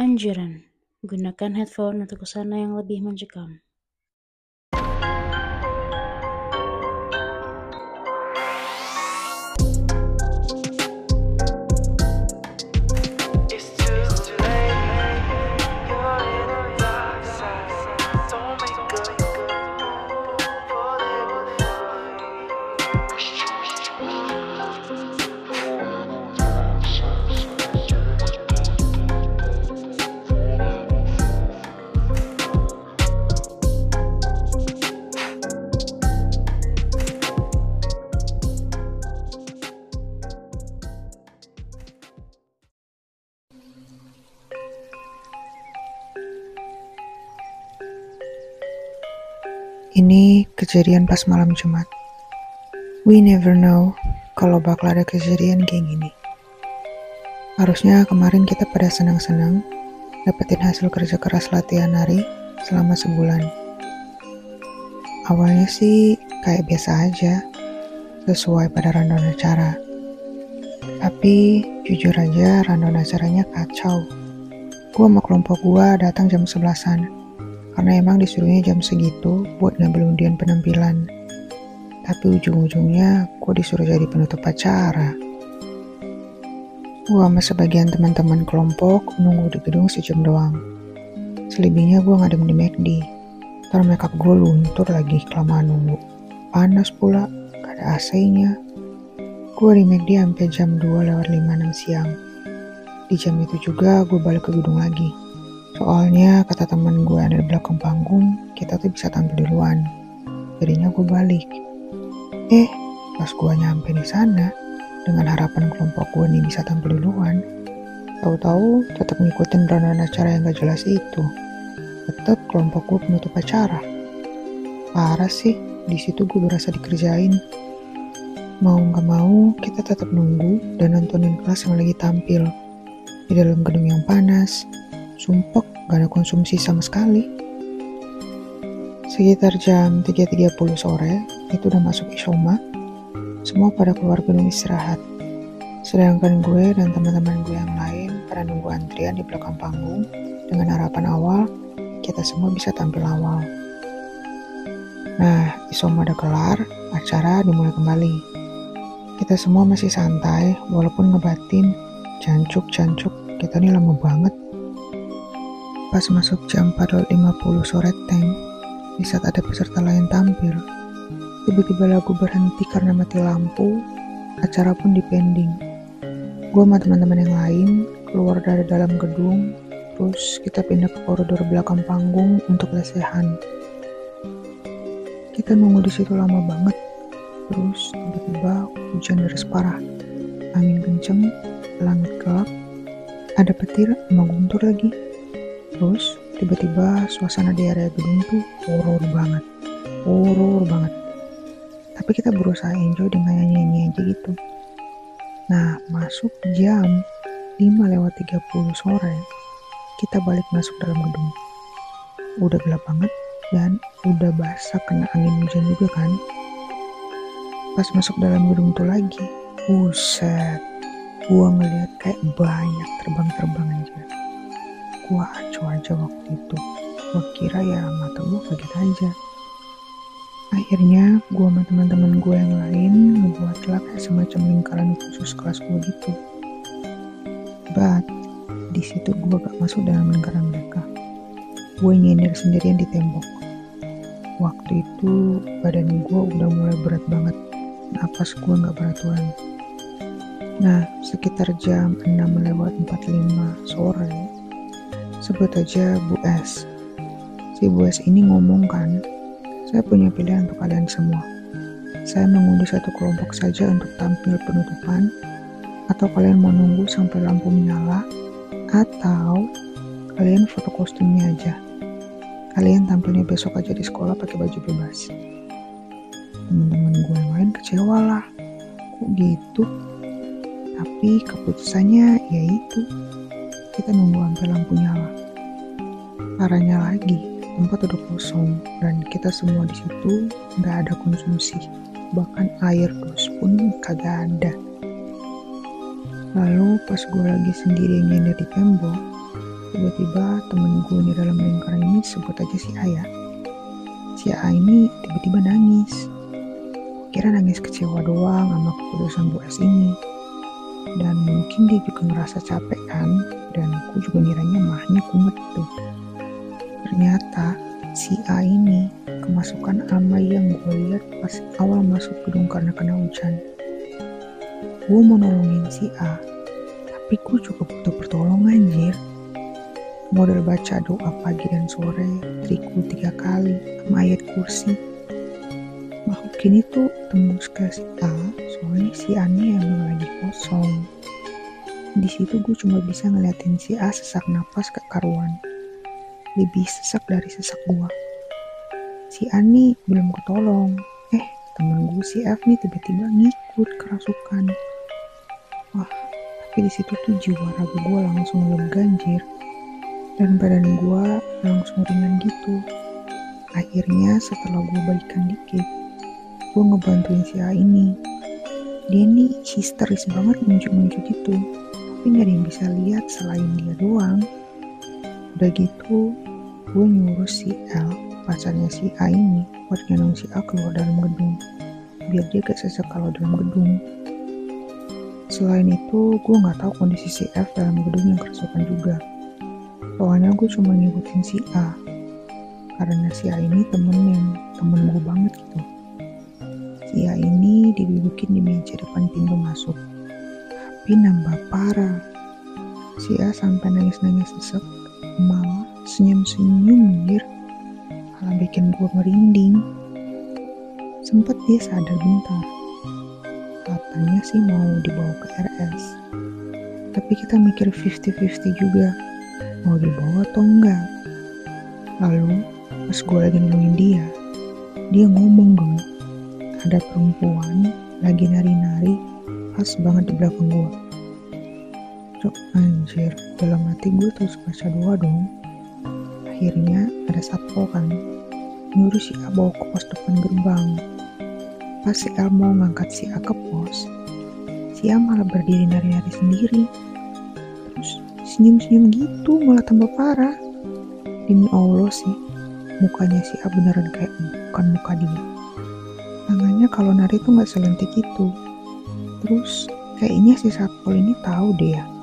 Anjuran: gunakan headphone untuk ke sana yang lebih mencekam. Kejadian pas malam Jumat. We never know kalau bakal ada kejadian kayak gini. Harusnya kemarin kita pada senang-senang dapetin hasil kerja keras latihan nari selama sebulan. Awalnya sih kayak biasa aja, sesuai pada rundown acara. Tapi jujur aja rundown acaranya kacau. Gua sama kelompok gua datang jam sebelasan karena emang disuruhnya jam segitu buat ngambil undian penampilan. Tapi ujung-ujungnya gue disuruh jadi penutup acara. Gue sama sebagian teman-teman kelompok nunggu di gedung sejam doang. Selebihnya gue ngadem di McD. Ntar makeup gue luntur lagi kelamaan nunggu. Panas pula, gak ada AC-nya. Gue di McD sampai jam 2 lewat 5 6 siang. Di jam itu juga gue balik ke gedung lagi. Soalnya kata temen gue yang ada di belakang panggung, kita tuh bisa tampil duluan. Jadinya gue balik. Eh, pas gue nyampe di sana, dengan harapan kelompok gue nih bisa tampil duluan, tahu-tahu tetap ngikutin rundown acara yang gak jelas itu. Tetap kelompok gue penutup acara. Parah sih, di situ gue berasa dikerjain. Mau nggak mau, kita tetap nunggu dan nontonin kelas yang lagi tampil. Di dalam gedung yang panas, sumpek gak ada konsumsi sama sekali. Sekitar jam 3.30 sore, itu udah masuk isoma, semua pada keluar gedung istirahat. Sedangkan gue dan teman-teman gue yang lain pada nunggu antrian di belakang panggung dengan harapan awal kita semua bisa tampil awal. Nah, isoma udah kelar, acara dimulai kembali. Kita semua masih santai, walaupun ngebatin, jancuk-jancuk, kita nih lama banget Pas masuk jam 4.50 sore tank, di saat ada peserta lain tampil, tiba-tiba lagu berhenti karena mati lampu, acara pun dipending. Gue sama teman-teman yang lain keluar dari dalam gedung, terus kita pindah ke koridor belakang panggung untuk lesehan. Kita nunggu di situ lama banget, terus tiba-tiba hujan deras parah, angin kenceng, langit gelap, ada petir sama guntur lagi. Terus tiba-tiba suasana di area gedung tuh horor banget. Horor banget. Tapi kita berusaha enjoy dengan nyanyi-nyanyi aja gitu. Nah, masuk jam 5 lewat 30 sore, kita balik masuk dalam gedung. Udah gelap banget dan udah basah kena angin hujan juga kan. Pas masuk dalam gedung tuh lagi, buset, gua ngeliat kayak banyak terbang-terbang aja Gua acuh aja waktu itu. Gua kira ya mata gua kaget aja. Akhirnya gua sama teman-teman gue yang lain ngebuatlah kayak semacam lingkaran khusus kelas gua gitu. But di situ gua gak masuk dalam lingkaran mereka. Gue nyender sendirian di tembok. Waktu itu badan gue udah mulai berat banget. Napas gue gak beraturan. Nah, sekitar jam 6 lewat 45 sore, Sebut aja Bu S. Si Bu S ini ngomong kan, saya punya pilihan untuk kalian semua. Saya mengundi satu kelompok saja untuk tampil penutupan, atau kalian mau nunggu sampai lampu menyala, atau kalian foto kostumnya aja. Kalian tampilnya besok aja di sekolah pakai baju bebas. Teman-teman gue yang lain kecewa lah. Kok gitu? Tapi keputusannya ya itu kita nunggu sampai lampu nyala. Parahnya lagi, tempat udah kosong dan kita semua di situ nggak ada konsumsi, bahkan air dus pun kagak ada. Lalu pas gue lagi sendiri nyender di tembok, tiba-tiba temen gue di dalam lingkaran ini sebut aja si A ya si A ini tiba-tiba nangis. Kira nangis kecewa doang sama keputusan Bu S ini. Dan mungkin dia juga ngerasa capek kan? Dan aku juga ngiranya mahnya kumet tuh ternyata si A ini kemasukan ama yang gue lihat pas awal masuk gedung karena kena hujan. Gue mau nolongin si A tapi gue juga butuh pertolongan anjir. Model baca doa pagi dan sore triku tiga kali sama ayat kursi. Makhluk ini tuh tembus ke si A soalnya si A nya emang lagi kosong. Di situ gue cuma bisa ngeliatin si A sesak napas ke karuan lebih sesak dari sesak gue si Ani belum ketolong. Eh, temen gue si F nih tiba-tiba ngikut kerasukan. Wah, tapi di situ tuh jiwa ragu gue langsung ganjir dan badan gue langsung ringan gitu. Akhirnya setelah gue balikan dikit, gue ngebantuin si A ini. Dia nih histeris banget muncul-muncul gitu, tapi gak ada yang bisa lihat selain dia doang. Udah gitu, gue nyuruh si L pacarnya si A ini buat gendong si A keluar dalam gedung. Biar dia gak sesek kalau dalam gedung. Selain itu gue nggak tahu kondisi si F dalam gedung yang kerasukan juga. Soalnya gue cuma ngikutin si A. Karena si A ini temen yang temen gue banget gitu. Si A ini didudukin di meja depan pintu masuk. Tapi nambah parah. Si A sampai nangis-nangis sesek malah senyum-senyum mir malah bikin gue merinding. Sempet dia sadar bentar. Katanya sih mau dibawa ke RS. Tapi kita mikir 50-50 juga. Mau dibawa atau enggak. Lalu pas gue lagi nolongin dia, dia ngomong dong. Ada perempuan lagi nari-nari pas banget di belakang gue. Cok anjir, dalam hati gue terus baca doa dong. Akhirnya ada satpol kan nyuruh si A bawa ke pos depan gerbang. Pas si A mau ngangkat si A ke pos si A malah berdiri nari-nari sendiri. Terus senyum-senyum gitu malah tambah parah. Demi Allah sih mukanya si A beneran kayak bukan muka dia. Tangannya kalau nari tuh nggak selentik itu. Terus kayaknya si satpol ini tahu deh ya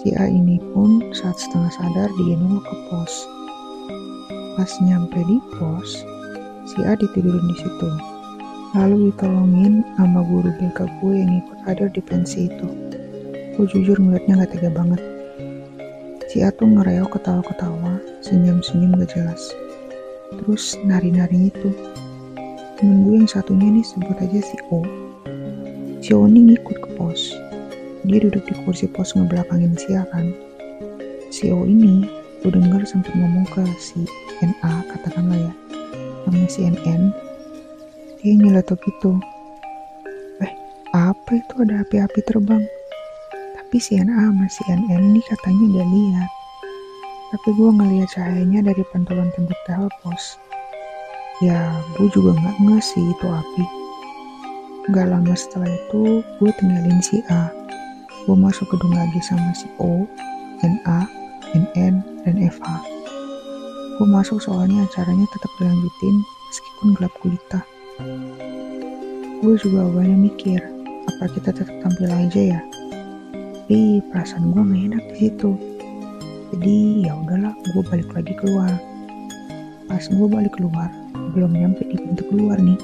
Si A ini pun saat setengah sadar digendong ke pos. Pas nyampe di pos, si A ditidurin di situ. Lalu ditolongin sama guru BK gue yang ikut hadir di pensi itu. Gue jujur ngeliatnya gak tega banget. Si A tuh ngereok ketawa-ketawa, senyum-senyum gak jelas. Terus nari-nari itu. Temen gue yang satunya nih sebut aja si O. Si O ini ngikut ke pos dia duduk di kursi pos ngebelakangin Sia kan. Si O ini, gue denger sempat ngomong ke si NA, katakanlah ya, namanya si NN. Dia nyeletuk gitu. Eh, apa itu ada api-api terbang? Tapi si NA sama si NN ini katanya gak lihat. Tapi gue ngeliat cahayanya dari pantulan tembok pos. Ya, gue juga gak ngasih itu api. Gak lama setelah itu, gue tinggalin si A gue masuk gedung lagi sama si O, NA, NN, dan FH. Gue masuk soalnya acaranya tetap dilanjutin meskipun gelap gulita. Gue juga awalnya mikir, apa kita tetap tampil aja ya? Tapi perasaan gue gak enak di situ. Jadi ya udahlah, gue balik lagi keluar. Pas gue balik keluar, belum nyampe di pintu keluar nih,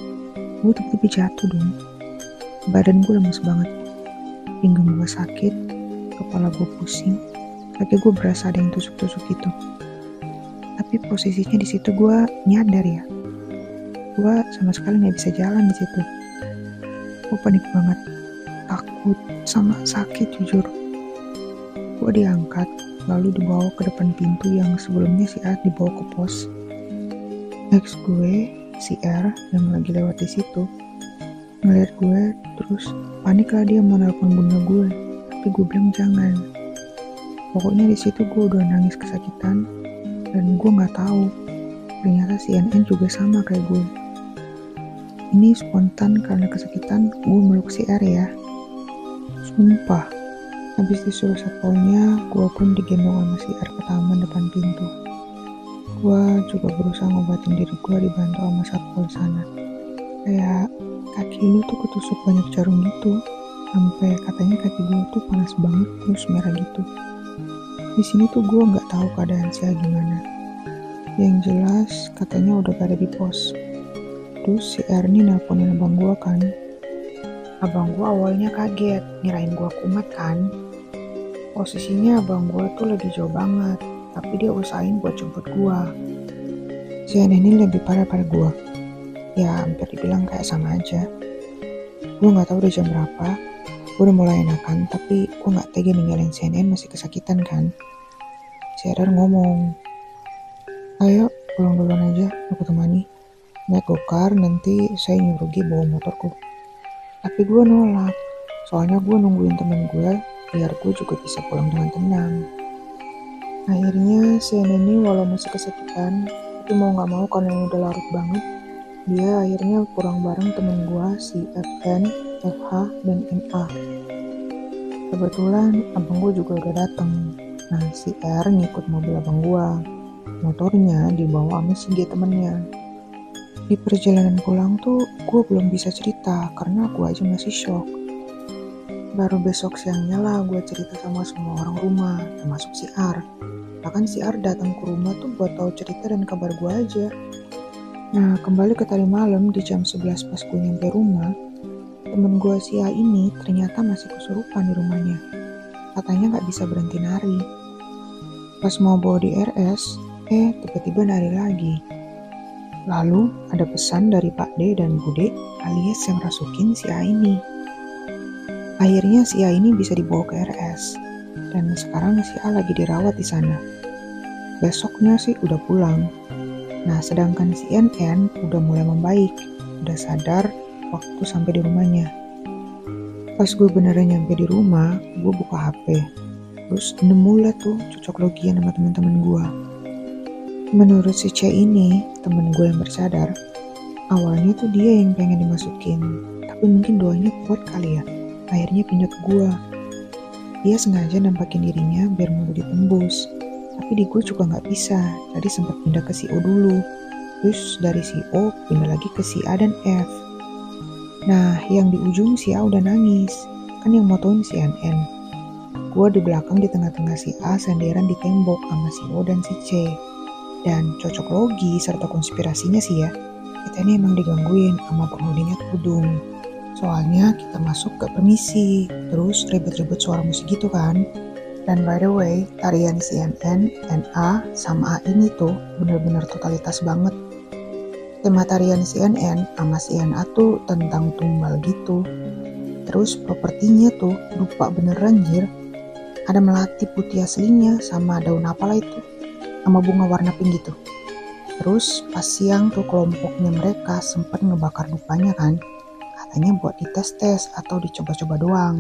gue tiba-tiba jatuh dong. Badan gue lemes banget pinggang gue sakit, kepala gue pusing, kaki gue berasa ada yang tusuk-tusuk gitu. Tapi posisinya di situ gue nyadar ya, gue sama sekali nggak bisa jalan di situ. Gue panik banget, takut sama sakit jujur. Gue diangkat, lalu dibawa ke depan pintu yang sebelumnya si A dibawa ke pos. Next gue, si R yang lagi lewat di situ, ngeliat gue terus panik lah dia mau nelfon bunda gue tapi gue bilang jangan pokoknya di situ gue udah nangis kesakitan dan gue nggak tahu ternyata si NN juga sama kayak gue ini spontan karena kesakitan gue meluk si R ya sumpah Habis disuruh satpolnya, gue pun digendong sama si R ke taman depan pintu. Gue juga berusaha ngobatin diri gue dibantu sama satpol sana. Kayak kaki lu tuh ketusuk banyak jarum gitu, sampai katanya kaki gue tuh panas banget terus merah gitu. Di sini tuh gue nggak tahu keadaan saya gimana. Yang jelas katanya udah pada di pos. Terus si Ernie nelponin abang gue kan. Abang gue awalnya kaget, ngirain gue kumat kan. Posisinya abang gue tuh lagi jauh banget, tapi dia usahain buat jemput gue. Si Ernie ini lebih parah pada gue. Ya hampir dibilang kayak sama aja. Gue nggak tahu udah jam berapa. Gue udah mulai enakan, tapi gue nggak tega ninggalin CNN masih kesakitan kan. Si ngomong, ayo pulang duluan aja, aku temani. Naik gokar, nanti saya nyuruh bawa motorku. Tapi gue nolak, soalnya gue nungguin temen gue biar gue juga bisa pulang dengan tenang. Akhirnya si ini walau masih kesakitan, tapi mau gak mau karena udah larut banget, dia akhirnya pulang bareng temen gue si FN, FH, dan MA. Kebetulan abang gue juga udah dateng. Nah si R ngikut mobil abang gue. Motornya dibawa sama si G temennya. Di perjalanan pulang tuh gue belum bisa cerita karena gue aja masih shock. Baru besok siangnya lah gue cerita sama semua orang rumah, termasuk si R. Bahkan si R datang ke rumah tuh buat tahu cerita dan kabar gue aja. Nah kembali ke tadi malam di jam 11 pas gue nyampe rumah, temen gue si A ini ternyata masih kesurupan di rumahnya. Katanya nggak bisa berhenti nari. Pas mau bawa di RS, eh tiba-tiba nari lagi. Lalu ada pesan dari Pak D dan Bude alias yang rasukin si A ini. Akhirnya si A ini bisa dibawa ke RS dan sekarang si A lagi dirawat di sana. Besoknya sih udah pulang. Nah sedangkan si udah mulai membaik, udah sadar waktu sampai di rumahnya. Pas gue beneran nyampe di rumah, gue buka HP. Terus nemu lah tuh cocok logian sama teman-teman gue. Menurut si C ini, temen gue yang bersadar, awalnya tuh dia yang pengen dimasukin, tapi mungkin doanya kuat kali ya. Akhirnya pindah ke gue. Dia sengaja nampakin dirinya biar mau ditembus, tapi di gue juga nggak bisa, jadi sempat pindah ke si O dulu. Terus dari si O pindah lagi ke si A dan F. Nah, yang di ujung si A udah nangis, kan yang motoin si NN. Gue di belakang di tengah-tengah si A senderan di tembok sama si O dan si C. Dan cocok logi serta konspirasinya sih ya, kita ini emang digangguin sama penghuninya tuh gedung. Soalnya kita masuk ke permisi, terus ribet-ribet suara musik gitu kan. Dan by the way, tarian CNN, NA, sama A ini tuh bener-bener totalitas banget. Tema tarian CNN sama CNA tuh tentang tumbal gitu. Terus propertinya tuh lupa beneran jir. Ada melati putih aslinya sama daun apalah itu sama bunga warna pink gitu. Terus pas siang tuh kelompoknya mereka sempat ngebakar dupanya kan. Katanya buat dites-tes atau dicoba-coba doang.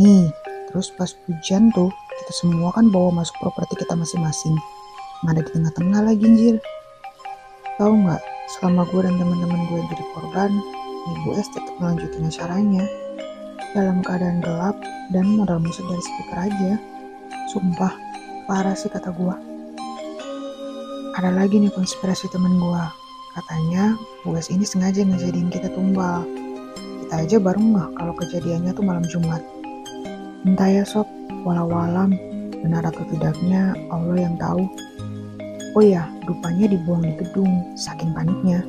Nih, terus pas hujan tuh kita semua kan bawa masuk properti kita masing-masing. Ada di tengah-tengah lagi anjir. Tahu nggak, selama gue dan teman-teman gue jadi korban, Ibu S tetap melanjutin acaranya. Dalam keadaan gelap dan modal musik dari speaker aja. Sumpah, parah sih kata gue. Ada lagi nih konspirasi temen gue. Katanya, Bu S ini sengaja ngejadiin kita tumbal. Kita aja baru nggak kalau kejadiannya tuh malam Jumat. Entah ya sob, walau-walam, benar atau tidaknya Allah yang tahu. Oh ya, dupanya dibuang di gedung, saking paniknya.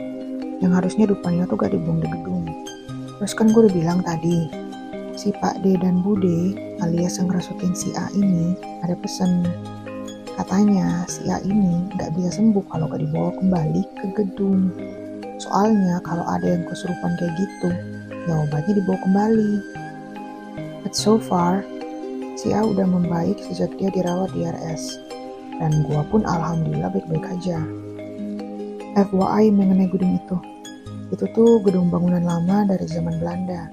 Yang harusnya dupanya tuh gak dibuang di gedung. Terus kan gue udah bilang tadi, si Pak D dan Bude alias yang ngerasukin si A ini ada pesan Katanya si A ini nggak bisa sembuh kalau gak dibawa kembali ke gedung. Soalnya kalau ada yang kesurupan kayak gitu, ya obatnya dibawa kembali. But so far, si A udah membaik sejak dia dirawat di RS. Dan gua pun alhamdulillah baik-baik aja. FYI mengenai gedung itu. Itu tuh gedung bangunan lama dari zaman Belanda.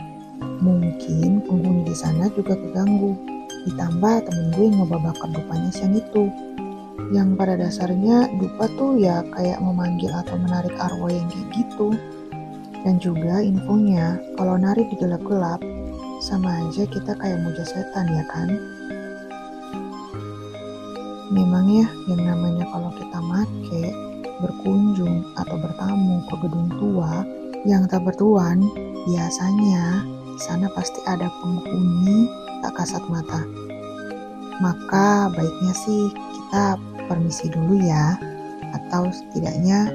Mungkin penghuni di sana juga keganggu. Ditambah temen gue yang ngebabakar dupanya siang itu yang pada dasarnya dupa tuh ya kayak memanggil atau menarik arwah yang kayak gitu. Dan juga infonya kalau nari di gelap-gelap Sama aja kita kayak muja setan ya kan? Memang ya yang namanya kalau kita make, berkunjung atau bertamu ke gedung tua yang tak bertuan, biasanya di sana pasti ada penghuni tak kasat mata. Maka baiknya sih kita permisi dulu ya, atau setidaknya.